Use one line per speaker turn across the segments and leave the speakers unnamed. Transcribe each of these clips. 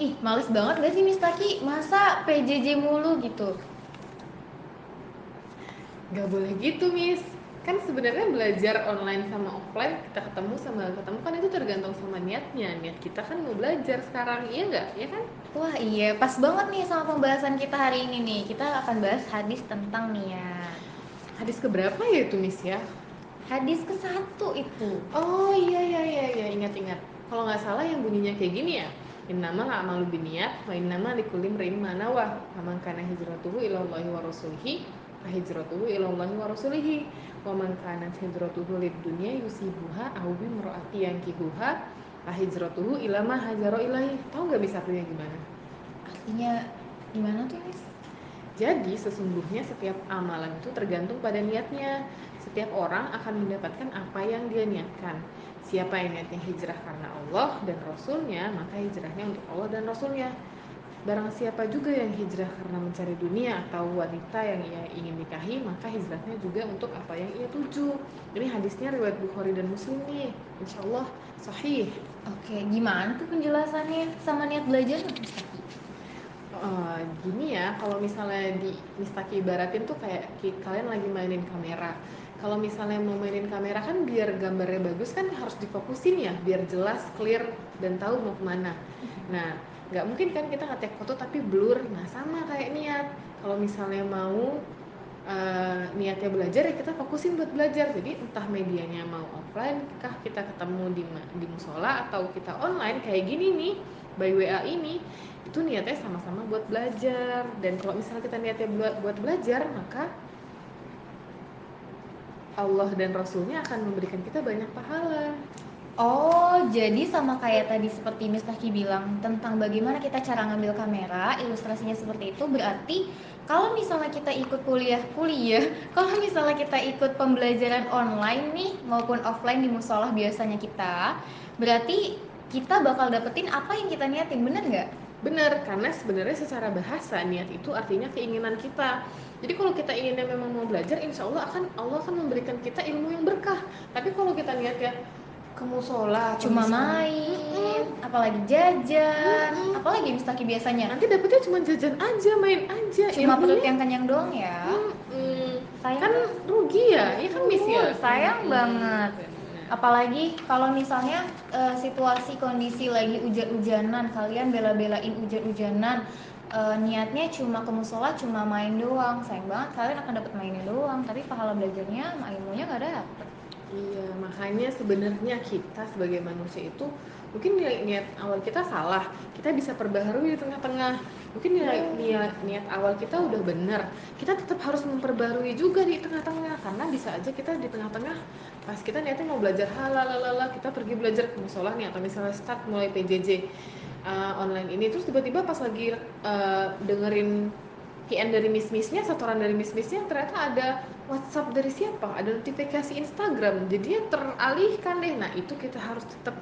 ih males banget gak sih Miss Taki masa PJJ mulu gitu
Gak boleh gitu, Miss. Kan sebenarnya belajar online sama offline, kita ketemu sama gak ketemu kan itu tergantung sama niatnya. Niat kita kan mau belajar sekarang, iya nggak? Iya kan?
wah iya pas banget nih sama pembahasan kita hari ini nih kita akan bahas hadis tentang niat
Hadis keberapa ya itu, Miss ya?
hadis ke satu itu
Oh iya iya iya iya ingat-ingat. Kalau nggak salah yang bunyinya kayak gini ya. Innama amalu biniat wa innama likulli imrin ma nawa. Faman kana hijratuhu ila Allahi wa rasulihi fa hijratuhu ila Allahi wa rasulihi. Wa man kana hijratuhu lid dunya yusibuha aw bi mar'ati yankihuha hijratuhu ila ma hajara ilahi. Tahu nggak bisa artinya gimana?
artinya gimana tuh Miss
Jadi sesungguhnya setiap amalan itu tergantung pada niatnya. Setiap orang akan mendapatkan apa yang dia niatkan. Siapa yang niatnya hijrah karena Allah dan Rasulnya, maka hijrahnya untuk Allah dan Rasulnya. Barang siapa juga yang hijrah karena mencari dunia atau wanita yang ia ingin nikahi, maka hijrahnya juga untuk apa yang ia tuju. Ini hadisnya riwayat Bukhari dan Muslim nih. Insya Allah sahih.
oke gimana tuh penjelasannya sama niat belajar
Eh, gini ya, kalau misalnya di Mistaki ibaratin tuh kayak kalian lagi mainin kamera. Kalau misalnya mau mainin kamera kan biar gambarnya bagus kan harus difokusin ya, biar jelas, clear dan tahu mau ke mana. Nah, nggak mungkin kan kita ngetek foto tapi blur. Nah, sama kayak niat. Kalau misalnya mau eh, niatnya belajar ya kita fokusin buat belajar. Jadi entah medianya mau offline kah kita ketemu di di musola atau kita online kayak gini nih by WA ini itu niatnya sama-sama buat belajar dan kalau misalnya kita niatnya buat buat belajar maka Allah dan Rasulnya akan memberikan kita banyak pahala
Oh, jadi sama kayak tadi seperti Miss Taki bilang tentang bagaimana kita cara ngambil kamera, ilustrasinya seperti itu berarti kalau misalnya kita ikut kuliah-kuliah, kalau misalnya kita ikut pembelajaran online nih maupun offline di musola biasanya kita, berarti kita bakal dapetin apa yang kita niatin, bener nggak?
benar karena sebenarnya secara bahasa niat itu artinya keinginan kita jadi kalau kita inginnya memang mau belajar insya Allah akan Allah akan memberikan kita ilmu yang berkah tapi kalau kita niatnya ke musola
Cuma
misalnya-
main, apalagi jajan,
Mm-mm.
apalagi Miss Taki biasanya
nanti dapetnya cuma jajan aja main aja
cuma
Ilmunya-
perut yang kenyang doang ya.
Mm-mm.
Sayang
kan rugi ya iya kan miss ya
Uh, sayang
Mm-mm.
banget. Apalagi kalau misalnya eh, situasi kondisi lagi hujan-hujanan kalian bela-belain hujan-hujanan eh, niatnya cuma ke musola cuma main doang. Sayang banget kalian akan dapat mainnya doang tapi pahala belajarnya ilmunya nggak dapet.
Iya, makanya sebenarnya kita sebagai manusia itu mungkin niat, niat awal kita salah, kita bisa perbaharui di tengah-tengah. Mungkin niat, niat, niat awal kita udah benar, kita tetap harus memperbarui juga di tengah-tengah karena bisa aja kita di tengah-tengah pas kita niatnya mau belajar halalala kita pergi belajar ke musola nih atau misalnya start mulai PJJ uh, online ini terus tiba-tiba pas lagi uh, dengerin KN dari miss-missnya, setoran dari miss-missnya ternyata ada WhatsApp dari siapa, ada notifikasi Instagram, jadinya teralihkan deh. Nah itu kita harus tetap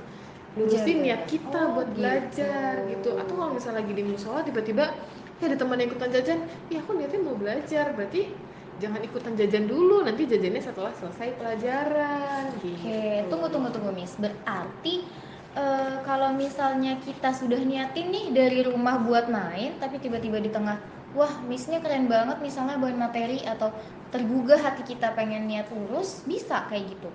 lurusin niat kita
Oh,
buat
gitu.
belajar gitu. Atau kalau misalnya lagi di musola tiba-tiba ya ada teman yang ikutan jajan, ya aku niatnya mau belajar, berarti jangan ikutan jajan dulu, nanti jajannya setelah selesai pelajaran. Gitu.
oke tunggu tunggu tunggu miss berarti eh, kalau misalnya kita sudah niatin nih dari rumah buat main tapi tiba-tiba di tengah wah missnya keren banget misalnya bawain materi atau tergugah hati kita pengen niat lurus bisa kayak gitu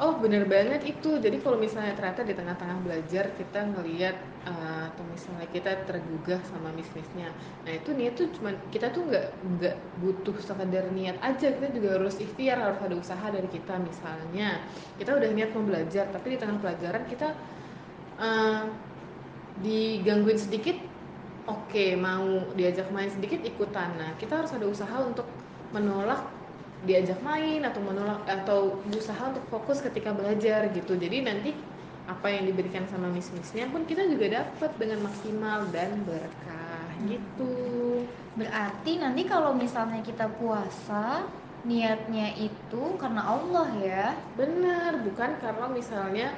Oh bener banget itu. Jadi kalau misalnya ternyata di tengah-tengah belajar kita ngelihat uh, atau misalnya kita tergugah sama miss-missnya. Nah itu niat tuh cuman kita tuh nggak nggak butuh sekedar niat aja. Kita juga harus ikhtiar harus ada usaha dari kita. Misalnya kita udah niat mau belajar tapi di tengah pelajaran kita uh, digangguin sedikit. Oke mau diajak main sedikit ikutan. Nah kita harus ada usaha untuk menolak diajak main atau menolak atau berusaha untuk fokus ketika belajar gitu. Jadi nanti apa yang diberikan sama miss-missnya pun kita juga dapat dengan maksimal dan berkah gitu.
Berarti nanti kalau misalnya kita puasa niatnya itu karena Allah ya.
benar bukan karena misalnya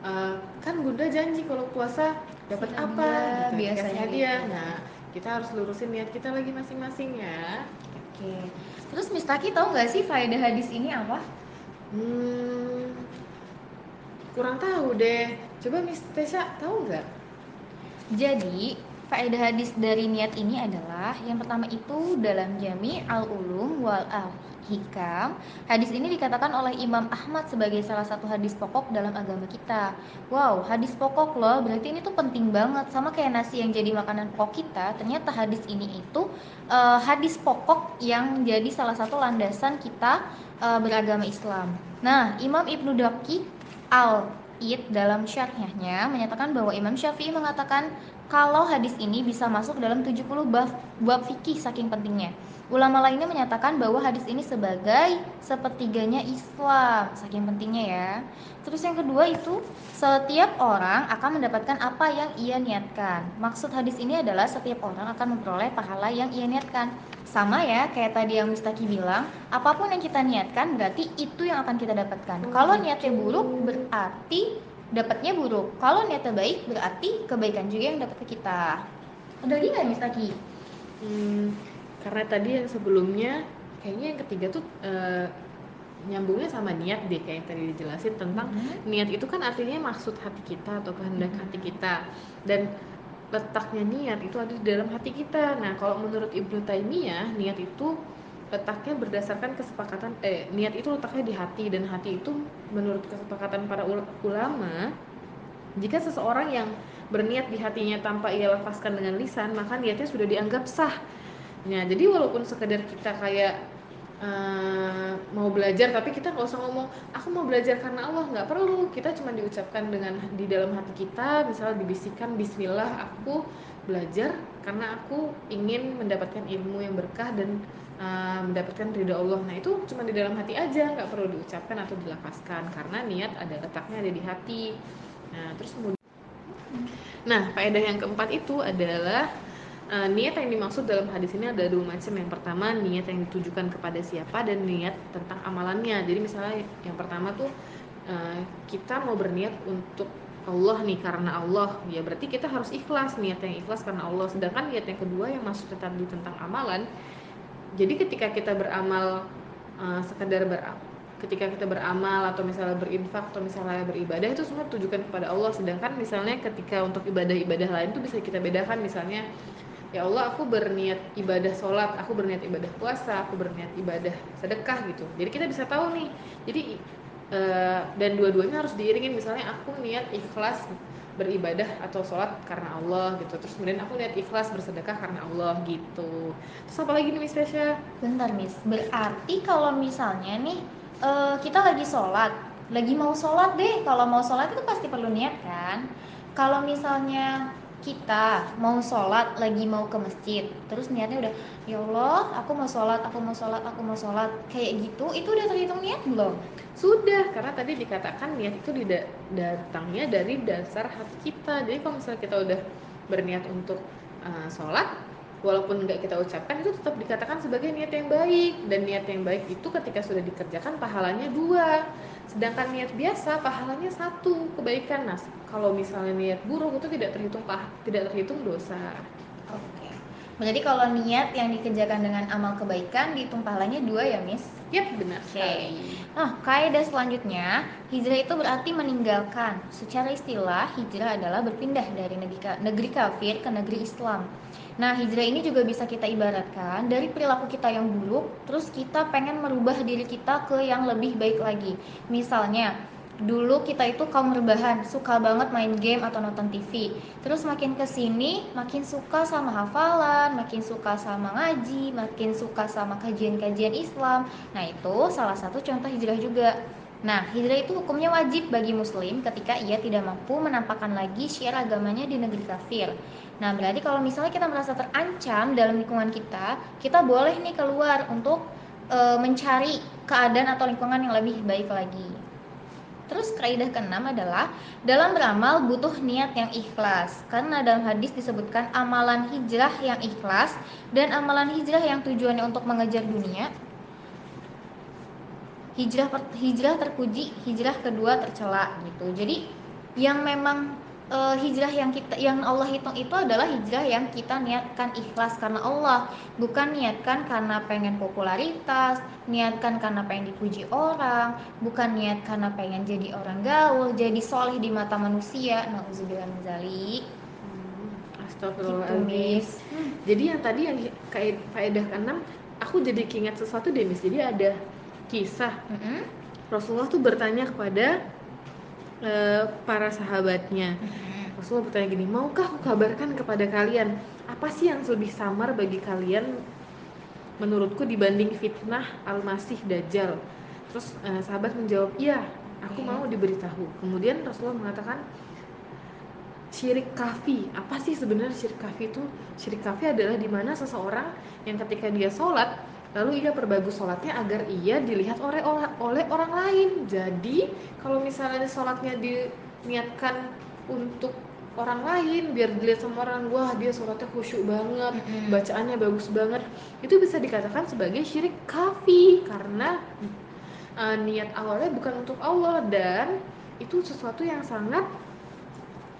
uh, kan bunda janji kalau puasa dapat apa? Gitu,
biasanya
hadiah.
gitu.
nah kita harus lurusin niat kita lagi masing-masing ya
Oke. Terus Miss Taki tahu nggak sih faedah hadis ini apa?
hmm, kurang tahu deh coba Miss Tesha tahu nggak
Jadi, faedah hadis dari niat ini adalah yang pertama itu dalam Jami al-Ulum wal Hikam. Hadis ini dikatakan oleh Imam Ahmad sebagai salah satu hadis pokok dalam agama kita. Wow, hadis pokok loh, berarti ini tuh penting banget sama kayak nasi yang jadi makanan pokok kita. Ternyata hadis ini itu uh, hadis pokok yang jadi salah satu landasan kita uh, beragama Islam. Nah, Imam Ibnu Daki al Id dalam syarhnya menyatakan bahwa Imam Syafi'i mengatakan kalau hadis ini bisa masuk dalam 70 bab, bab fikih saking pentingnya. Ulama lainnya menyatakan bahwa hadis ini sebagai sepertiganya Islam, saking pentingnya ya. Terus yang kedua itu setiap orang akan mendapatkan apa yang ia niatkan. Maksud hadis ini adalah setiap orang akan memperoleh pahala yang ia niatkan. Sama ya, kayak tadi yang Mustaki bilang, apa pun yang kita niatkan berarti itu yang akan kita dapatkan. Kalau niatnya buruk berarti dapatnya buruk. Kalau niatnya baik berarti kebaikan juga yang dapat ke kita. Ada lagi nggak Mustaki?
Hmm, karena tadi yang sebelumnya kayaknya yang ketiga tuh uh, nyambungnya sama niat deh kayak yang tadi dijelasin tentang hmm. niat itu kan artinya maksud hati kita atau kehendak hmm. hati kita dan letaknya niat itu ada di dalam hati kita. Nah, kalau menurut Ibnu Taimiyah, niat itu letaknya berdasarkan kesepakatan eh niat itu letaknya di hati dan hati itu menurut kesepakatan para ulama jika seseorang yang berniat di hatinya tanpa ia lepaskan dengan lisan, maka niatnya sudah dianggap sah Ya, jadi walaupun sekedar kita kayak uh, mau belajar tapi kita nggak usah ngomong aku mau belajar karena Allah. Nggak perlu. Kita cuma diucapkan dengan di dalam hati kita misalnya dibisikkan Bismillah aku belajar karena aku ingin mendapatkan ilmu yang berkah dan uh, mendapatkan ridha Allah. Nah itu cuma di dalam hati aja nggak perlu diucapkan atau dilapaskan karena niat ada letaknya ada di hati. Nah terus kemudian nah faedah yang keempat itu adalah uh, niat yang dimaksud dalam hadis ini ada dua macam. Yang pertama niat yang ditujukan kepada siapa dan niat tentang amalannya. Jadi misalnya yang pertama tuh uh, kita mau berniat untuk Allah nih karena Allah. Ya berarti kita harus ikhlas. Niat yang ikhlas karena Allah. Sedangkan niat yang kedua yang masuk tadi tentang amalan jadi ketika kita beramal uh, sekedar ber ketika kita beramal atau misalnya berinfak atau misalnya beribadah itu semua tujukan kepada Allah. Sedangkan misalnya ketika untuk ibadah-ibadah lain itu bisa kita bedakan. Misalnya ya Allah aku berniat ibadah sholat aku berniat ibadah puasa aku berniat ibadah sedekah gitu. Jadi kita bisa tahu nih. Jadi uh, dan dua-duanya harus diiringin. Misalnya aku niat ikhlas beribadah atau sholat karena Allah gitu. Terus kemudian aku niat ikhlas bersedekah karena Allah gitu. Terus apa lagi nih Miss Tasya?
Bentar Miss. Berarti kalau misalnya nih uh, kita lagi sholat lagi mau sholat deh. Kalau mau sholat itu pasti perlu niat kan? Kalau misalnya kita mau sholat lagi mau ke masjid. Terus niatnya udah ya Allah aku mau sholat aku mau sholat aku mau sholat. Kayak gitu itu udah terhitung niat belum?
Sudah karena tadi dikatakan niat itu datangnya dari dasar hati kita. Jadi kalau misalnya kita udah berniat untuk uh, sholat walaupun nggak kita ucapkan itu tetap dikatakan sebagai niat yang baik. Dan niat yang baik itu ketika sudah dikerjakan pahalanya dua. Sedangkan niat biasa pahalanya satu kebaikan. Nah kalau misalnya niat buruk itu tidak terhitung pah tidak terhitung dosa.
Oke berarti kalau niat yang dikerjakan dengan amal kebaikan dihitung pahalanya dua ya miss
Yap, benar
Oke. Okay. Nah, kaidah selanjutnya, hijrah itu berarti meninggalkan. Secara istilah, hijrah adalah berpindah dari negeri, negeri kafir ke negeri Islam. Nah, hijrah ini juga bisa kita ibaratkan dari perilaku kita yang buruk, terus kita pengen merubah diri kita ke yang lebih baik lagi. Misalnya, dulu kita itu kaum rebahan, suka banget main game atau nonton TV. Terus makin ke sini, makin suka sama hafalan, makin suka sama ngaji, makin suka sama kajian-kajian Islam. Nah, itu salah satu contoh hijrah juga. Nah, hijrah itu hukumnya wajib bagi muslim ketika ia tidak mampu menampakkan lagi syiar agamanya di negeri kafir. Nah, berarti kalau misalnya kita merasa terancam dalam lingkungan kita, kita boleh nih keluar untuk e, mencari keadaan atau lingkungan yang lebih baik lagi. Terus kaidah keenam adalah dalam beramal butuh niat yang ikhlas. Karena dalam hadis disebutkan amalan hijrah yang ikhlas dan amalan hijrah yang tujuannya untuk mengejar dunia. Hijrah hijrah terpuji, hijrah kedua tercela gitu. Jadi yang memang uh, hijrah yang kita yang Allah hitung itu adalah hijrah yang kita niatkan ikhlas karena Allah, bukan niatkan karena pengen popularitas, niatkan karena pengen dipuji orang, bukan niat karena pengen jadi orang gaul, jadi soleh di mata manusia. Nauzubillah min zalik.
Hmm. Astagfirullahaladzim.
Miss.
Jadi yang tadi yang kayak faedah keenam, aku jadi keinget sesuatu deh, Miss. Jadi ada kisah
Mm-mm.
Rasulullah tuh bertanya kepada eh, para sahabatnya.
Mm-mm.
Rasulullah bertanya gini, maukah aku kabarkan kepada kalian apa sih yang lebih samar bagi kalian menurutku dibanding fitnah al-masih dajjal? Terus eh, sahabat menjawab, iya, aku
Oke.
mau diberitahu. Kemudian Rasulullah mengatakan, syirik kafi. Apa sih sebenarnya syirik kafi itu? Syirik kafi adalah di mana seseorang yang ketika dia sholat lalu ia perbagus sholatnya agar ia dilihat oleh oleh orang lain. Jadi kalau misalnya sholatnya diniatkan untuk orang lain biar dilihat sama orang wah dia sholatnya khusyuk banget bacaannya bagus banget itu bisa dikatakan sebagai syirik kafi karena uh, niat awalnya bukan untuk Allah dan itu sesuatu yang sangat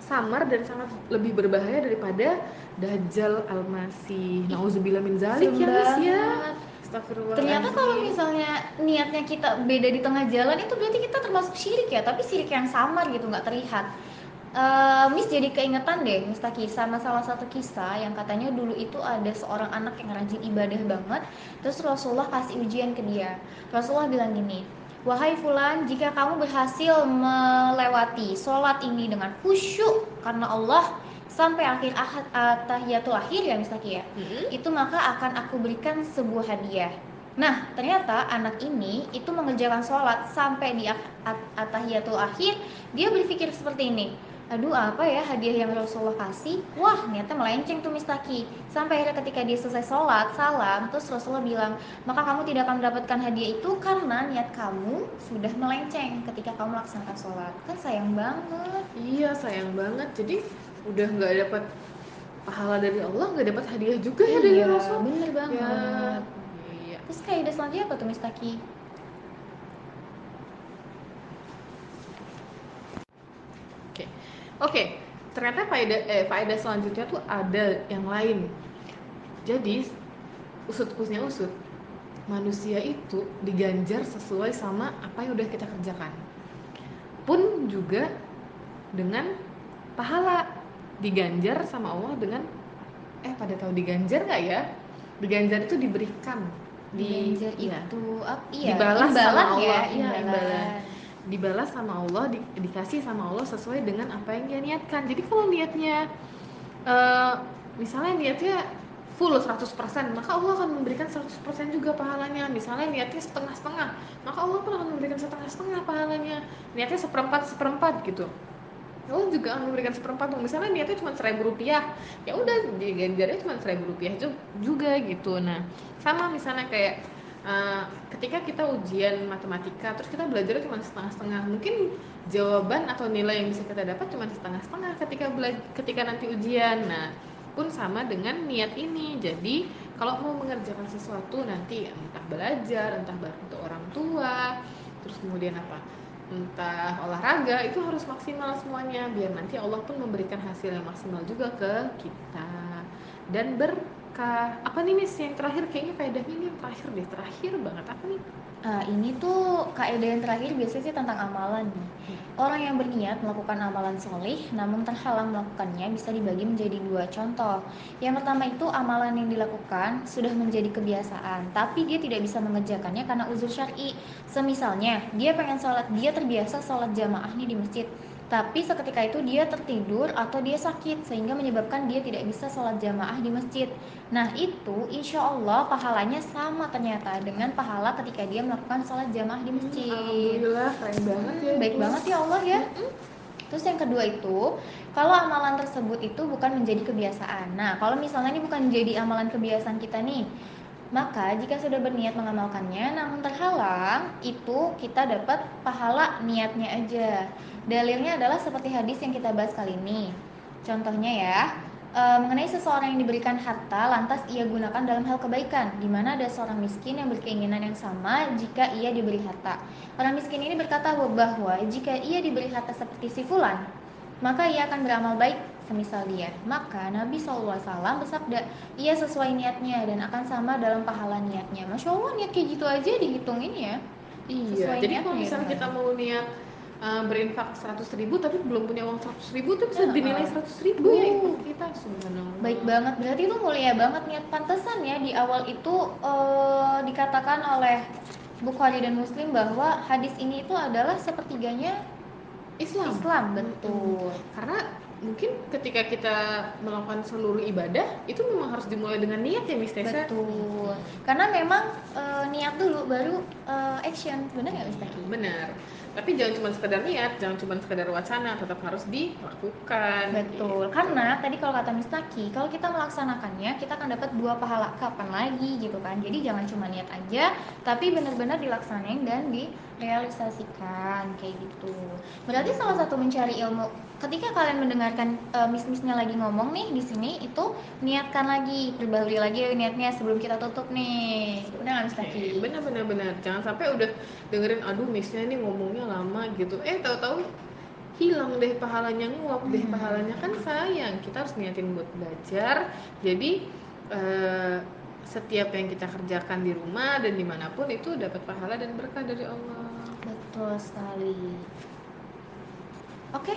samar dan sangat lebih berbahaya daripada Dajjal Al-Masih. Nauzubillah min zalik ya, ya. Astagfirullah.
Ternyata kalau misalnya niatnya kita beda di tengah jalan itu berarti kita termasuk syirik ya, tapi syirik yang samar gitu nggak terlihat. Eh, Miss jadi keingetan deh, Miss Taki, sama salah satu kisah yang katanya dulu itu ada seorang anak yang rajin ibadah banget, terus Rasulullah kasih ujian ke dia. Rasulullah bilang gini, Wahai Fulan, jika kamu berhasil melewati sholat ini dengan khusyuk karena Allah sampai akhir ahad, uh, tahiyatul akhir ya Taki ya,
Mm-mm.
itu maka akan aku berikan sebuah hadiah. Nah, ternyata anak ini itu mengerjakan sholat sampai di at- atahiyatul akhir, dia berpikir seperti ini. Aduh, apa ya hadiah yang Rasulullah kasih? Wah, niatnya melenceng tuh Mistaki. Sampai akhirnya ketika dia selesai sholat, salam, terus Rasulullah bilang, maka kamu tidak akan mendapatkan hadiah itu karena niat kamu sudah melenceng ketika kamu melaksanakan sholat. Kan sayang banget.
Iya sayang banget. Jadi udah nggak dapat pahala dari Allah, nggak dapat hadiah juga ya dari
Iya,
Rasul.
bener banget.
Ya. Iya.
Terus kaidah selanjutnya apa tuh Mistaki?
Oke, oke. Ternyata faedah eh faedah selanjutnya tuh ada yang lain. Jadi usut kusnya usut, manusia itu diganjar sesuai sama apa yang udah kita kerjakan. Pun juga dengan pahala diganjar sama Allah dengan eh pada tahu diganjar nggak ya? Diganjar itu diberikan di
Diganjar
iya,
itu apa? Iya,
Dibalas sama
imbalan
Allah.
ya,
Iya,
imbalan.
imbalan. dibalas sama Allah, di- dikasih sama Allah sesuai dengan apa yang dia niatkan. Jadi kalau niatnya eh, misalnya niatnya full 100%, maka Allah akan memberikan 100% juga pahalanya. Misalnya niatnya setengah-setengah, maka Allah pun akan memberikan setengah-setengah pahalanya. Niatnya seperempat-seperempat gitu. Allah juga memberikan seperempat. Misalnya niatnya cuma seribu rupiah, ya udah diganjarnya cuma seribu rupiah ju- juga gitu. Nah, sama misalnya kayak uh, ketika kita ujian matematika, terus kita belajarnya cuma setengah-setengah, mungkin jawaban atau nilai yang bisa kita dapat cuma setengah-setengah ketika bela- ketika nanti ujian. Nah, pun sama dengan niat ini. Jadi kalau mau mengerjakan sesuatu nanti entah belajar, entah bantu orang tua, terus kemudian apa? Entah olahraga itu harus maksimal semuanya. Biar nanti Allah pun memberikan hasil yang maksimal juga ke kita. Dan berkah. Apa nih Miss? Yang terakhir kayaknya faedahnya ini yang terakhir deh. Terakhir banget. Apa nih
Ah, ini tuh kaidah yang terakhir biasanya sih tentang amalan. Orang yang berniat melakukan amalan solih namun terhalang melakukannya bisa dibagi menjadi dua contoh. Yang pertama itu amalan yang dilakukan sudah menjadi kebiasaan, tapi dia tidak bisa mengerjakannya karena uzur syar'i. Semisalnya, dia pengen sholat, dia terbiasa sholat jamaah nih di masjid. Tapi seketika itu dia tertidur atau dia sakit sehingga menyebabkan dia tidak bisa sholat jamaah di masjid. Nah itu insya Allah pahalanya sama ternyata dengan pahala ketika dia melakukan sholat jamaah di masjid.
Alhamdulillah keren banget ya
Hmm, baik
itu.
banget ya Allah ya. Terus yang kedua itu, kalau amalan tersebut itu bukan menjadi kebiasaan. Nah, kalau misalnya ini bukan menjadi amalan kebiasaan kita nih, maka jika sudah berniat mengamalkannya namun terhalang, itu kita dapat pahala niatnya aja. Dalilnya adalah seperti hadis yang kita bahas kali ini. Contohnya ya, eh, mengenai seseorang yang diberikan harta lantas ia gunakan dalam hal kebaikan, di mana ada seorang miskin yang berkeinginan yang sama jika ia diberi harta. Orang miskin ini berkata bahwa jika ia diberi harta seperti si fulan, maka ia akan beramal baik semisal dia. Maka Nabi SAW bersabda, ia sesuai niatnya dan akan sama dalam pahala niatnya. Masya Allah niat kayak gitu aja dihitungin ya.
iya
sesuai
jadi kalau
niatnya
misalnya kita mau niat uh, berinfak 100 ribu tapi belum punya uang 100 ribu tuh bisa
Ya,
dinilai
uh.
100 ribu ya
Uh.
infak kita subhanallah
Baik banget, berarti itu mulia banget niat pantesan ya di awal itu eh, dikatakan oleh Bukhari dan Muslim bahwa hadis ini itu adalah sepertiganya
Islam
Islam, betul.
karena mungkin ketika kita melakukan seluruh ibadah itu memang harus dimulai dengan niat ya Miss Tessa
Betul. Karena memang eh, niat dulu baru eh, action. Benar nggak Miss Taki?
benar tapi jangan cuma sekedar niat jangan cuma sekedar wacana tetap harus dilakukan
Betul. Karena tadi kalau kata Miss Taki, kalau kita melaksanakannya, kita akan dapat dua pahala. Kapan lagi gitu kan? Jadi jangan cuma niat aja, tapi benar-benar dilaksanain dan direalisasikan kayak gitu. Berarti salah satu mencari ilmu ketika kalian mendengarkan eh, miss-missnya lagi ngomong nih di sini itu niatkan lagi, perbaharui lagi niatnya sebelum kita tutup nih. Benar nggak?
Oke, benar benar benar jangan sampai udah dengerin aduh missnya ini ngomongnya lama gitu eh tahu-tahu hilang deh pahalanya nguap deh
Hmm.
pahalanya kan sayang kita harus niatin buat belajar jadi eh, setiap yang kita kerjakan di rumah dan di mana pun itu dapat pahala dan berkah dari Allah
Betul sekali. Oke,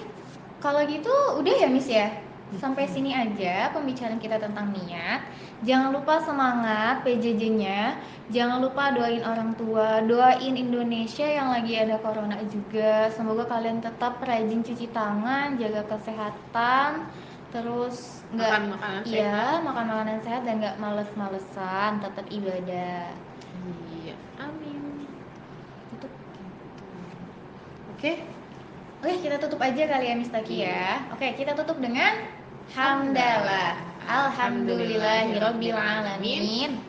kalau gitu udah ya Miss ya. Sampai sini aja pembicaraan kita tentang niat. Jangan lupa semangat PJJ-nya. Jangan lupa doain orang tua, doain Indonesia yang lagi ada corona juga. Semoga kalian tetap rajin cuci tangan, jaga kesehatan, terus nggak
makan makanan sehat
iya makan makanan sehat dan nggak males-malesan, tetap ibadah.
iya amin
Itu
oke
Oke, kita tutup aja kali ya Miss Taki ya. Oke, kita tutup dengan hamdalah. Alhamdulillahirabbil alamin.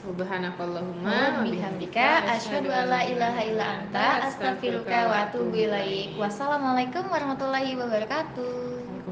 Subhanakallahumma
Wa bihamdika asyhadu an la ilaha illa anta astaghfiruka wa atubu ilaik. Wassalamualaikum warahmatullahi wabarakatuh.